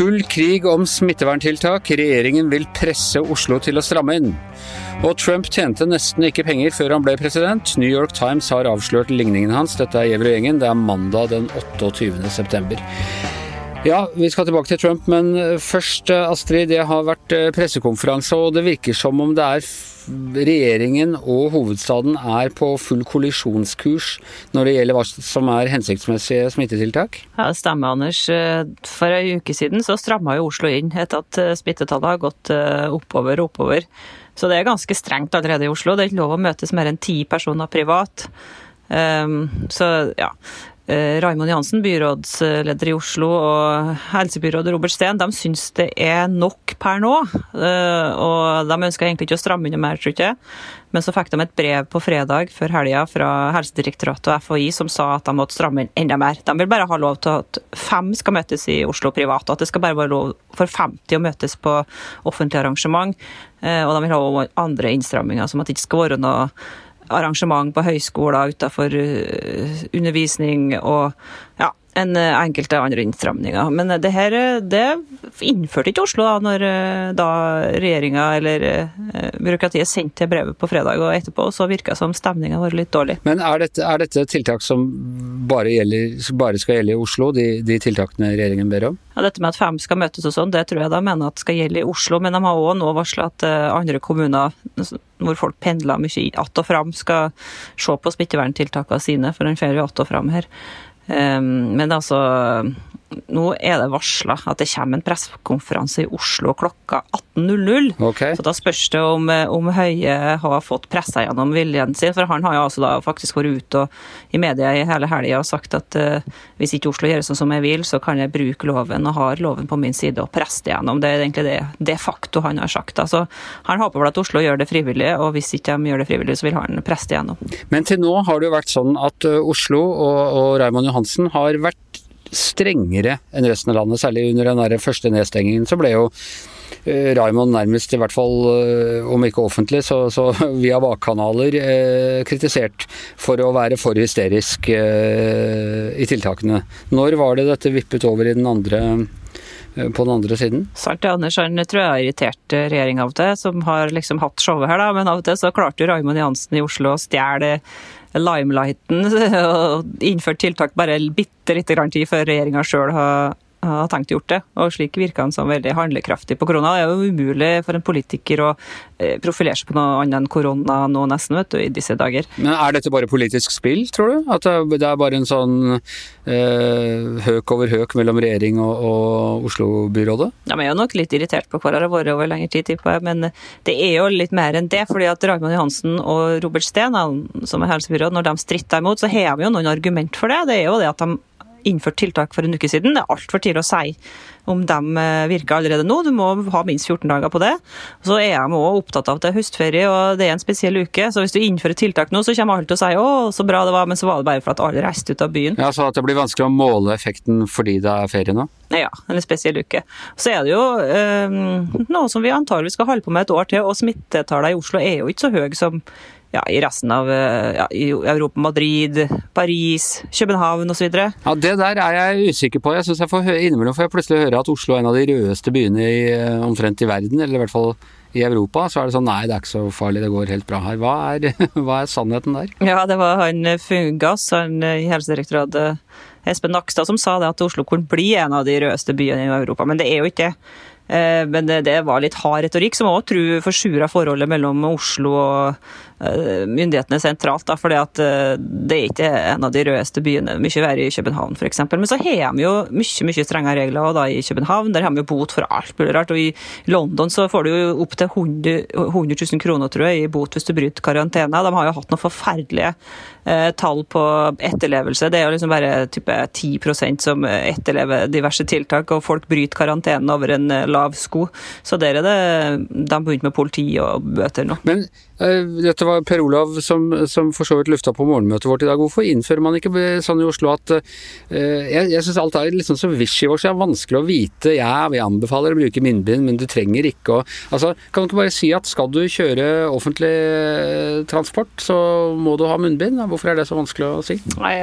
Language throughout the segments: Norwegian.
Full krig om smitteverntiltak. Regjeringen vil presse Oslo til å stramme inn. Og Trump tjente nesten ikke penger før han ble president. New York Times har avslørt ligningen hans. Dette er Gjevrøy-gjengen. Det er mandag den 28. september. Ja, vi skal tilbake til Trump, men først, Astrid. Det har vært pressekonferanse, og det virker som om det er regjeringen og hovedstaden er på full kollisjonskurs når det gjelder hva som er hensiktsmessige smittetiltak? Ja, det stemmer, Anders. For en uke siden så stramma jo Oslo inn etter at smittetallet har gått eh, oppover og oppover. Så det er ganske strengt allerede i Oslo. Det er ikke lov å møtes mer enn ti personer privat. Um, så ja. Eh, Raimond Johansen, byrådsleder i Oslo, og helsebyrådet Robert Steen de syns det er nok per nå. Eh, og de ønsker egentlig ikke å stramme inn mer, tror jeg. Men så fikk de et brev på fredag før helga fra Helsedirektoratet og FHI som sa at de måtte stramme inn enda mer. De vil bare ha lov til at fem skal møtes i Oslo privat, og at det skal bare være lov for 50 å møtes på offentlig arrangement. Eh, og de vil ha andre innstramminger, som at det ikke skal være noe arrangement på høyskoler utenfor eh, undervisning og ja, enn eh, enkelte andre innstramninger. Men det her det innførte ikke Oslo da når eh, da regjeringa eller byråkratiet sendte brevet på fredag, og etterpå så virka som stemninga var litt dårlig. Men er dette, er dette tiltak som bare, gjelder, bare, skal gjelde i Oslo, de, de, tiltakene regjeringen ber om? Ja, Dette med at fem skal møtes og sånn, det tror jeg de mener at skal gjelde i Oslo. Men de har òg nå varsla at andre kommuner hvor folk pendler mye att og fram, skal se på smitteverntiltakene sine, for en får jo att og fram her. Ehm, men altså nå er det varsla at det kommer en pressekonferanse i Oslo klokka 18.00. Okay. Så da spørs det om, om, Høie har fått pressa gjennom viljen sin. For han har jo altså da faktisk vært ute i media i hele helga og sagt at uh, hvis ikke Oslo gjør sånn som jeg vil, så kan jeg bruke loven og har loven på min side og presse det gjennom. Det er egentlig det, de facto han har sagt. Altså, han håper vel at Oslo gjør det frivillig, og hvis ikke de gjør det frivillig, så vil han presse det gjennom. Men til nå har det jo vært sånn at eh, Oslo og, og Raymond Johansen har vært strengere enn resten av landet. Særlig under den der første nedstengingen så ble jo eh, Raymond nærmest, i hvert fall eh, om ikke offentlig, så, så via bakkanaler eh, kritisert for å være for hysterisk eh, i tiltakene. Når var det dette vippet over den andre eh, på den andre siden? Sant, Anders han tror jeg har irritert regjeringa av og til, som har liksom hatt showet her, da. Men av og til så klarte Raymond Johansen i Oslo å stjele limelighten og innført tiltak bare bitte lite grann tid før regjeringa sjøl har har tenkt gjort det. Og slik virker han som veldig handlekraftig på korona. Det er jo umulig for en politiker å eh, profilere seg på noe annet enn korona nå nesten, vet du, i disse dager. Men er dette bare politisk spill, tror du? At det er bare en sånn eh, høk over høk mellom regjering og, og Oslo-byrådet? Ja, vi er jo nok litt irritert på hverandre vært over lengre tid, tipper jeg. Men det er jo litt mer enn det. fordi at Raymond Johansen og Robert Steen, som er helsebyråd, når de stritter imot, så har vi jo noen argument for det. Det er jo det at de innført tiltak for en uke siden. Det er altfor tidlig å si om de eh, virker allerede nå. Du må ha minst 14 dager på det. Så er jeg òg opptatt av at det er høstferie og det er en spesiell uke. Så hvis du innfører tiltak nå, så kommer alle til å si å, så bra det var, men så var det bare for at alle reiste ut av byen. Ja, Så at det blir vanskelig å måle effekten fordi det er ferie nå? Ja, en spesiell uke. Så er det jo eh, noe som vi antagelig skal holde på med et år til, og smittetallene i Oslo er jo ikke så høye som ja, i resten av eh, ja, i Europa. Madrid, Paris, København osv. Ja, det der er jeg usikker på. Jeg synes jeg får Innimellom får jeg plutselig høre at Oslo er en av de rødeste byene i, eh, omtrent i verden, eller i hvert fall i Europa. Så er det sånn nei, det er ikke så farlig, det går helt bra her. Hva er, hva er sannheten der? Ja, det var han eh, Fungas, han i Helsedirektoratet Espen Nakstad, som sa det at Oslo kunne bli en av de rødeste byene i Europa. Men det er jo ikke det. Eh, men det var litt hard retorikk, som òg forsura forholdet mellom Oslo og eh, myndighetene sentralt. Da, fordi at eh, det er ikke en av de rødeste byene. Mye verre i København f.eks. Men så har vi jo mye mye strengere regler da, i København. Der har vi jo bot for alt mulig rart. Og i London så får du jo opp til 100, 100 000 kroner tror jeg, i bot hvis du bryter karantene. De har jo hatt noen forferdelige eh, tall på etterlevelse. Det er jo liksom bare type 10% som etterlever diverse tiltak, og folk bryter karantenen over en lav lav sko. Så der er det De begynte med politi og bøter nå. Men uh, dette var Per Olav som, som for så vidt lufta på morgenmøtet vårt i dag. Hvorfor innfører man ikke sånn i Oslo at uh, Jeg, jeg syns alt er litt sånn så wishy-washy. Det er vanskelig å vite. Ja, vi anbefaler å bruke munnbind, men du trenger ikke å Altså, kan du ikke bare si at skal du kjøre offentlig transport, så må du ha munnbind? Hvorfor er det så vanskelig å si? Nei,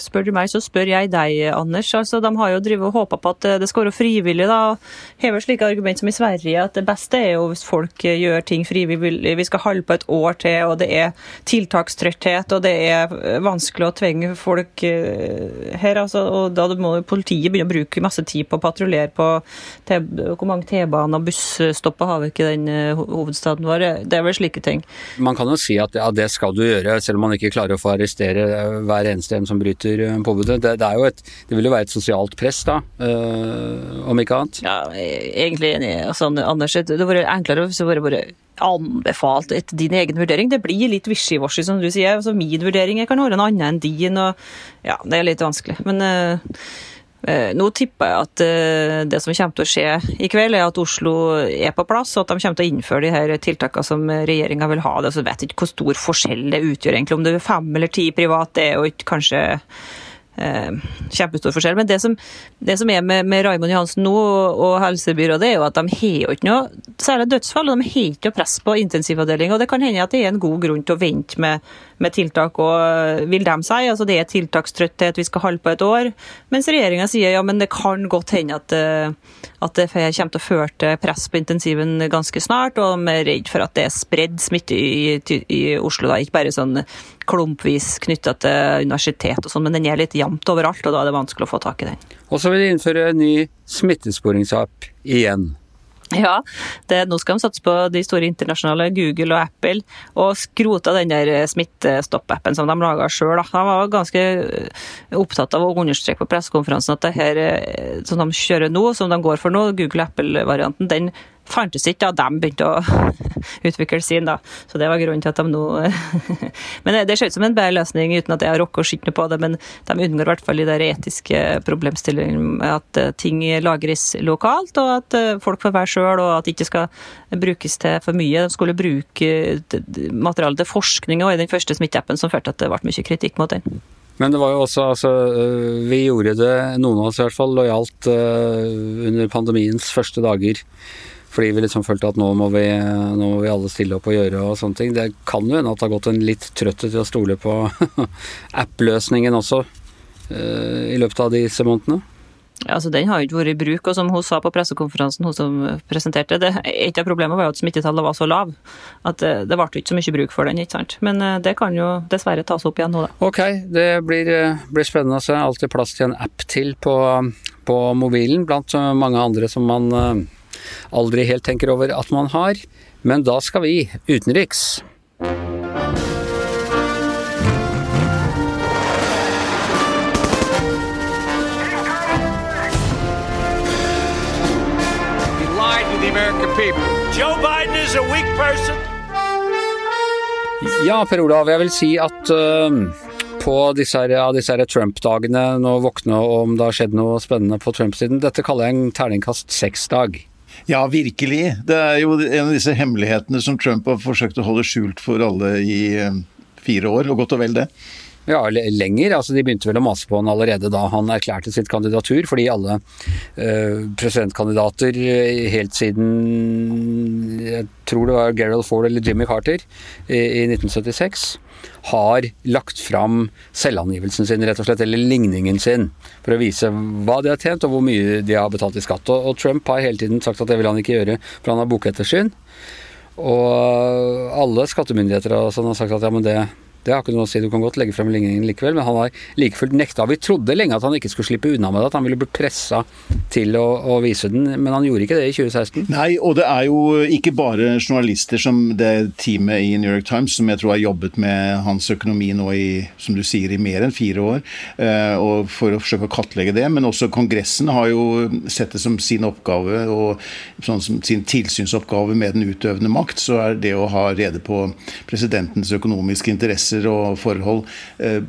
Spør du meg, så spør jeg deg, Anders. Altså, de har jo drivet og håpa på at det skal være frivillig. da. Hever slike argument som i Sverige, at det beste er jo hvis folk gjør ting frivillig. Vi skal holde på et år til, og det er tiltakstrøtthet, og det er vanskelig å tvinge folk eh, her. Altså, og da må politiet begynne å bruke masse tid på å patruljere på hvor mange T-baner og busstopper har vi ikke i den eh, hovedstaden vår. Det er vel slike ting. Man kan jo si at ja, det skal du gjøre, selv om man ikke klarer å få arrestere hver eneste en som bryter eh, påbudet. Det, det, et, det vil jo være et sosialt press, da, øh, om ikke annet? Ja, egentlig enig. Altså, Anders, det hadde vært enklere hvis du bare bare anbefalt etter din egen vurdering. Det blir litt wishy-washy, som du sier. Altså, min vurdering kan være en annen enn din. og ja, Det er litt vanskelig. Men uh, uh, nå tipper jeg at uh, det som kommer til å skje i kveld, er at Oslo er på plass, og at de kommer til å innføre de her tiltakene som regjeringa vil ha. Det, så vet jeg ikke hvor stor forskjell det utgjør, egentlig. Om det er fem eller ti privat, det er jo ikke kanskje kjempestor forskjell. Men det som, det som er med, med Raymond Johansen nå og helsebyrådet, er jo at de har jo ikke noe særlig dødsfall, og de har ikke noe press på intensivavdelinga. Det kan hende at det er en god grunn til å vente med, med tiltak, og vil de si. Altså det er tiltakstrøtthet, vi skal holde på et år. Mens regjeringa sier ja, men det kan godt hende at, eh, at det kommer til å føre til press på intensiven ganske snart, og de er redd for at det er spredd smitte i, i Oslo. Da. Ikke bare sånn klumpvis knytta til universitet og sånn, men den er litt jevnt overalt, og da er det vanskelig å få tak i den. Og så vil de innføre en ny smittesporingsapp igjen. Ja, det, nå skal de satse på de store internasjonale, Google og Apple, og skrota den der smittestopp-appen som de laga sjøl. De var ganske opptatt av å understreke på pressekonferansen at det her som de kjører nå, som de går for nå, Google Apple-varianten, den fantes ikke da de begynte å utvikle sin, da. Så det var grunnen til at de nå Men det ser ut som en bedre løsning, uten at jeg har rukket å skyte på det. Men de unngår i hvert fall de der etiske problemstillingene at eh, ting lagres lokalt, og at eh, folk får være sjøl, og at det ikke skal brukes til for mye. De skulle bruke materialet til forskning og i den første smitteappen som førte til at det ble mye kritikk mot den. Men det var jo også, altså Vi gjorde det, noen av oss i hvert fall, lojalt under pandemiens første dager. Fordi vi liksom følte at nå må vi, nå må vi alle stille opp og gjøre og sånne ting. Det kan jo hende at det har gått en litt trøtthet til å stole på app-løsningen også uh, i løpet av disse månedene. Ja, altså Den har jo ikke vært i bruk, og som hun sa på pressekonferansen hun som presenterte det, Et av problemene var jo at smittetallet var så lav at det, ble ikke så mye bruk for den. ikke sant? Men eh, det kan jo dessverre tas opp igjen nå, da. Ok, det blir, blir spennende å se. Alltid plass til en app til på, på mobilen, blant mange andre som man aldri helt tenker over at man har. Men da skal vi utenriks. Ja, Per Olav, jeg vil si at uh, på disse, ja, disse Trump-dagene, nå våkne om det har skjedd noe spennende på Trump-siden, dette kaller jeg en terningkast seks-dag. Ja, virkelig. Det er jo en av disse hemmelighetene som Trump har forsøkt å holde skjult for alle i eh, fire år, og godt og vel det. Ja, lenger. altså De begynte vel å mase på han allerede da han erklærte sitt kandidatur, fordi alle uh, presidentkandidater eh, helt siden jeg tror det var Gerald Ford eller Jimmy Carter i, i 1976 har lagt fram selvangivelsen sin, rett og slett, eller ligningen sin, for å vise hva de har tjent og hvor mye de har betalt i skatt. Og, og Trump har hele tiden sagt at det vil han ikke gjøre, for han har bokettersyn. Og alle skattemyndigheter og sånn har sagt at ja, men det det har ikke noe å si, du kan godt legge frem ligningen likevel, men han har like fullt nekta. Vi trodde lenge at han ikke skulle slippe unna med det, at han ville bli pressa til å, å, vise den, men han gjorde ikke det i 2016. Nei, og det er jo ikke bare journalister som det teamet i New York Times, som jeg tror har jobbet med hans økonomi nå i, som du sier, i mer enn fire år, eh, og for å forsøke å kartlegge det, men også Kongressen har jo sett det som sin oppgave, og sånn som sin tilsynsoppgave med den utøvende makt, så er det å ha rede på presidentens økonomiske interesser interesser og forhold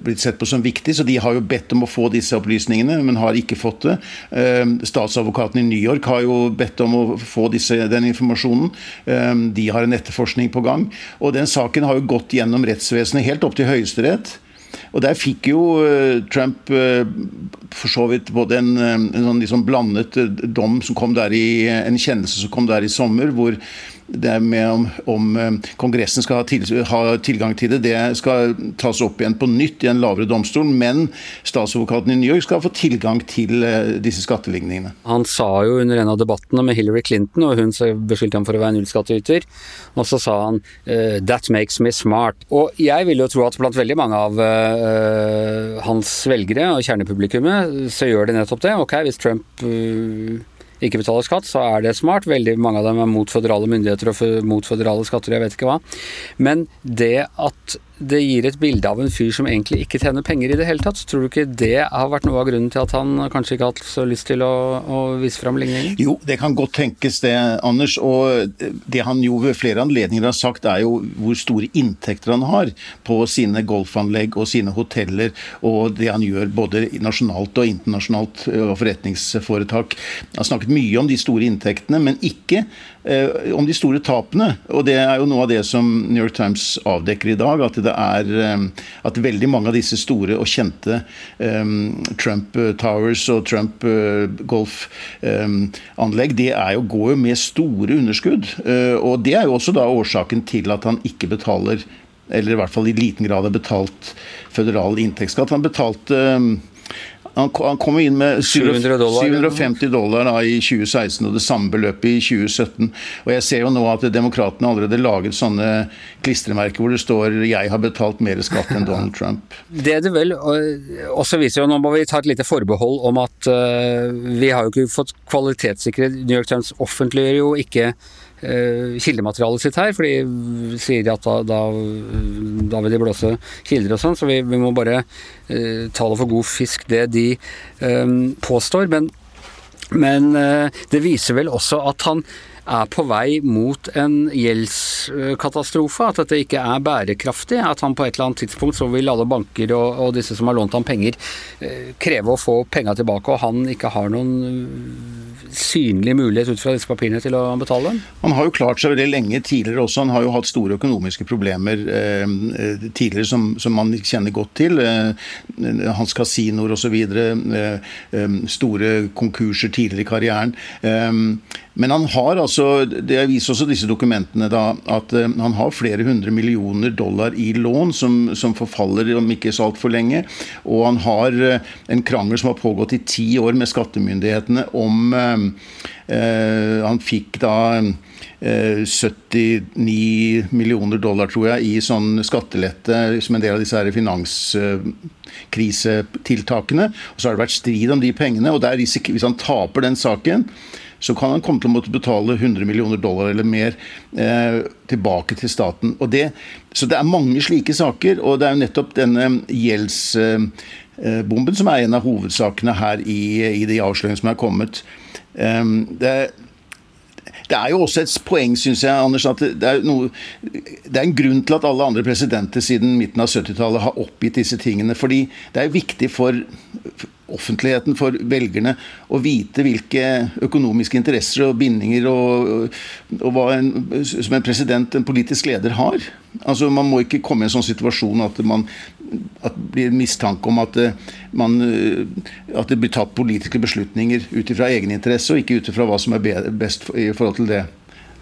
blitt sett på som viktig, så de har jo bedt om å få disse opplysningene, men har ikke fått det. Statsadvokaten i New York har jo bedt om å få disse, den informasjonen. De har en etterforskning på gang. Og den saken har jo gått gjennom rettsvesenet helt opp til Høyesterett. Og der fikk jo Trump for så vidt både en, en sånn liksom blandet dom som kom der i en kjennelse som kom der i sommer, hvor det med om, om eh, Kongressen skal ha, til, ha, tilgang til det, det skal tas opp igjen på nytt i en lavere domstol. Men statsadvokaten i New York skal få tilgang til eh, disse skatteligningene. Han sa jo under en av debattene med Hillary Clinton, og hun beskyldte ham for å være nullskattyter, og så sa han uh, 'that makes me smart'. Og jeg vil jo tro at blant veldig mange av uh, hans velgere og kjernepublikummet, så gjør de nettopp det. Ok, hvis Trump uh, ikke betaler skatt, så er det smart. Veldig mange av dem er mot føderale myndigheter og mot føderale skatter, jeg vet ikke hva. Men det at det gir et bilde av en fyr som egentlig ikke tjener penger i det hele tatt. Så tror du ikke det har vært noe av grunnen til at han kanskje ikke har hatt så lyst til å, å vise fram ligningen? Jo, det kan godt tenkes det, Anders. Og det han jo ved flere anledninger har sagt, er jo hvor store inntekter han har på sine golfanlegg og sine hoteller, og det han gjør både nasjonalt og internasjonalt og forretningsforetak. Han har snakket mye om de store inntektene, men ikke eh, om de store tapene. Og det er jo noe av det som New York Times avdekker i dag. at det er um, at veldig mange av disse store og kjente um, Trump Towers og Trump uh, golfanlegg, um, det jo, går jo med store underskudd. Uh, og det er jo også da årsaken til at han ikke betaler eller i hvert fall i liten grad har betalt føderal inntektsskatt. Han betalte han kom inn med 700 dollar, 750 dollar da, i 2016 og det samme beløpet i 2017. Og Jeg ser jo nå at Demokratene allerede laget sånne klistremerker hvor det står 'Jeg har betalt mer skatt enn Donald Trump'. Det det vel også viser jo, Nå må vi ta et lite forbehold om at uh, vi har jo ikke fått kvalitetssikret New York Times offentliggjør jo ikke kildematerialet sitt her, for de sier at da, da, da, vil de blåse kilder og sånn, så vi, vi, må bare uh, ta det for god fisk, det de um, påstår. Men, men uh, det viser vel også at han er på vei mot en gjeldskatastrofe, at dette ikke er bærekraftig. At han på et eller annet tidspunkt så vil alle banker og, og disse som har lånt ham penger, kreve å få penga tilbake, og han ikke har noen synlig mulighet ut fra disse papirene til å betale dem? Han har jo klart seg veldig lenge tidligere også. Han har jo hatt store økonomiske problemer eh, tidligere som, som, man kjenner godt til. Eh, hans kasinoer osv. Eh, eh, store konkurser tidligere i karrieren. Eh, men han har altså, det viser også disse dokumentene, da, at uh, han har flere hundre millioner dollar i lån som, som forfaller om ikke så altfor lenge. Og han har uh, en krangel som har pågått i ti år med skattemyndighetene om eh, Han fikk da 79 millioner dollar, tror jeg, i sånn skattelette som en del av disse her finanskrisetiltakene. Og så har det vært strid om de pengene. og Hvis han taper den saken, så kan han komme til å måtte betale 100 millioner dollar eller mer eh, tilbake til staten. Og det, så det er mange slike saker, og det er jo nettopp denne gjeldsbomben eh, som er en av hovedsakene her i, i de avsløringene som er kommet. Eh, det det er jo også et poeng, syns jeg, Anders, at det er, noe, det er en grunn til at alle andre presidenter siden midten av 70-tallet har oppgitt disse tingene. Fordi det er viktig for offentligheten, for velgerne, å vite hvilke økonomiske interesser og bindinger og, og hva en, som en president, en politisk leder, har. Altså, Man må ikke komme i en sånn situasjon at, man, at det blir mistanke om at, man, at det blir tatt politiske beslutninger ut ifra egeninteresse, og ikke ut ifra hva som er best i forhold til det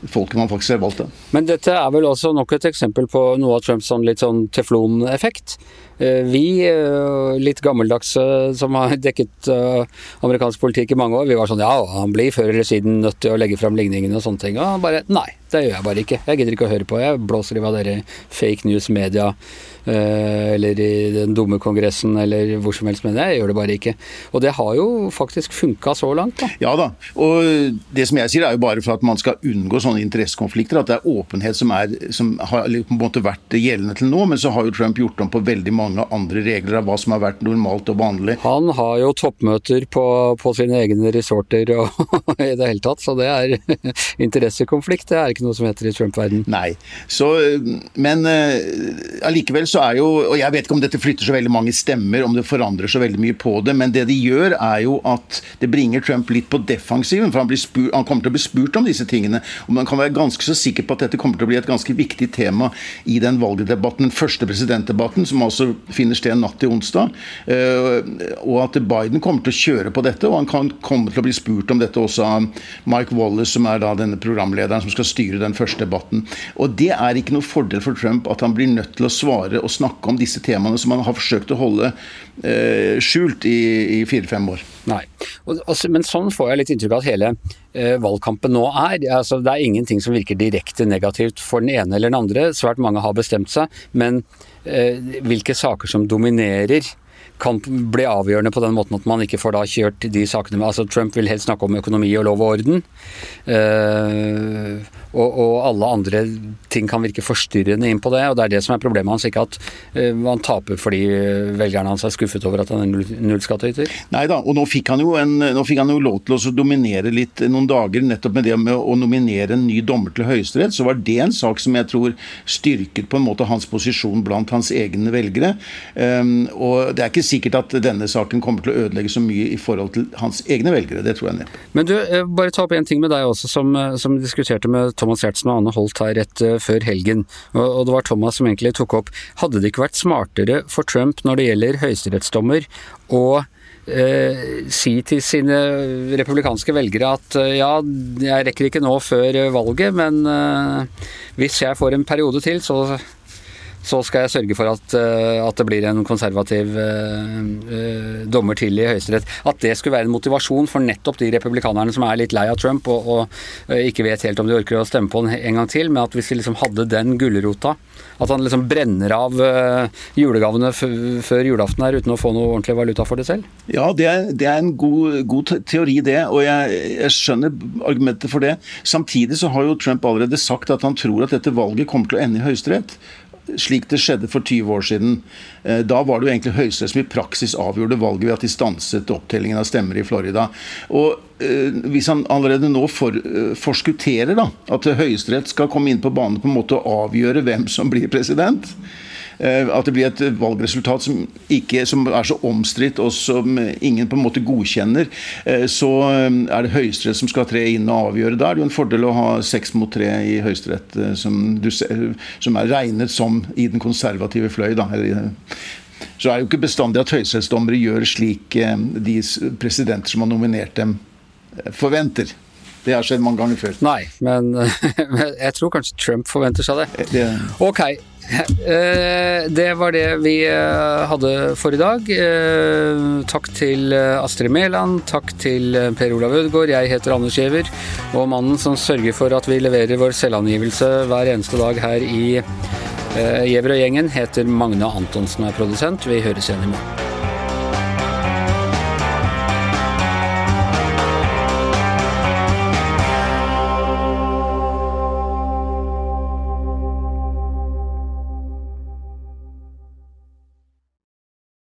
folket man faktisk har valgt. Men dette er vel også nok et eksempel på noe av Trumps sånn litt sånn teflon-effekt. Eh, vi, eh, litt gammeldagse som har dekket eh, amerikansk politikk i mange år, vi var sånn ja, han blir før eller siden nødt til å legge fram ligningene og sånne ting. Og han bare nei, det gjør jeg bare ikke. Jeg gidder ikke å høre på. Jeg blåser i hva dere fake news media eller i den dumme kongressen eller hvor som helst, men jeg gjør det bare ikke. Og det har jo faktisk funka så langt, da. Ja da. Og det som jeg sier er jo bare for at man skal unngå sånne interessekonflikter, at det er åpenhet som, er, som har på en måte vært gjeldende til nå, men så har jo Trump gjort om på veldig mange andre regler av hva som har vært normalt og vanlig. Han har jo toppmøter på, på sine egne resorter og i det hele tatt, så det er interessekonflikt. Det er ikke noe som heter i Trump-verden. Nei. Så, men allikevel så er jo Og jeg vet ikke om dette flytter så veldig mange stemmer, om det forandrer så veldig mye på det, men det de gjør, er jo at det bringer Trump litt på defensiven. For han, spurt, han kommer til å bli spurt om disse tingene. Og man kan være ganske så sikker på at dette kommer til å bli et ganske viktig tema i den valgdebatten, den første presidentdebatten, som altså finner sted natt til onsdag. Og at Biden kommer til å kjøre på dette, og han kan komme til å bli spurt om dette også av Mike Wallace, som er da denne programlederen som skal styre den første debatten. Og det er ikke noe fordel for Trump at han blir nødt til å svare og snakke om disse temaene som han har forsøkt å holde eh, skjult i, i fire-fem år. Nei, og, altså, Men sånn får jeg litt inntrykk av at hele eh, valgkampen nå er. Altså, det er ingenting som virker direkte negativt for den ene eller den andre. Svært mange har bestemt seg. Men eh, hvilke saker som dominerer kan bli avgjørende på den måten at man ikke får da kjørt de sakene med altså Trump vil helst snakke om økonomi og lov og orden. Uh, og, og, alle andre ting kan virke forstyrrende inn på det. og Det er det som er problemet hans. Ikke at uh, han taper fordi velgerne hans er skuffet over at han er nullskattyter. Nei da, og nå fikk, en, nå fikk han jo lov til å dominere litt noen dager nettopp med det med å nominere en ny dommer til Høyesterett. Så var det en sak som jeg tror styrket på en måte hans posisjon blant hans egne velgere. Um, og det er ikke sikkert at denne saken kommer til å ødelegge så mye i forhold til hans egne velgere. Det tror jeg neppe. Men du, eh, bare ta opp en ting med deg også, som, eh, som diskuterte med Thomas Giertsen og Anne Holt her rett eh, før helgen. Og, det var Thomas som egentlig tok opp Hadde det ikke vært smartere for Trump når det gjelder høyesterettsdommer å eh, si til sine republikanske velgere at ja, jeg rekker ikke nå før valget, men eh, hvis jeg får en periode til, så så skal jeg sørge for at, eh, at det blir en konservativ uh, dommer til i Høyesterett. At det skulle være en motivasjon for nettopp de republikanerne som er litt lei av Trump og, og ikke vet helt om de orker å stemme på den en gang til, men at hvis vi liksom hadde den gulrota, at han liksom brenner av julegavene før julaften her uten å få noe ordentlig valuta for det selv? Ja, det er, det er en god, god, teori, det. Og jeg, jeg skjønner argumentet for det. Samtidig så har jo Trump allerede sagt at han tror at dette valget kommer til å ende i Høyesterett slik det skjedde for 20 år siden. Eh, da var det jo egentlig Høyesterett som i praksis avgjorde valget ved at de stanset opptellingen av stemmer i Florida. Og eh, Hvis han allerede nå for, eh, forskutterer da, at Høyesterett skal komme inn på banen på en måte å avgjøre hvem som blir president, at det blir et valgresultat som, ikke, som er så omstridt og som ingen på en måte godkjenner, eh, så eh, er det Høyesterett som skal tre inn og avgjøre. Da er det jo en fordel å ha seks mot tre i Høyesterett, som, som, er regnet som i den konservative fløy. Da. Så er det jo ikke bestandig at høyesterettsdommere gjør slik de presidenter som har nominert dem, forventer. Det har skjedd mange ganger før. Nei, men jeg tror kanskje Trump forventer seg det. det... Ok, Eh, det var det vi eh, hadde for i dag. Eh, takk til Astrid Mæland, takk til Per Olav Ødegaard. Jeg heter Anders Giæver, og mannen som sørger for at vi leverer vår selvangivelse hver eneste dag her i Giæver og gjengen, heter Magne Antonsen er produsent. Vi høres igjen i morgen.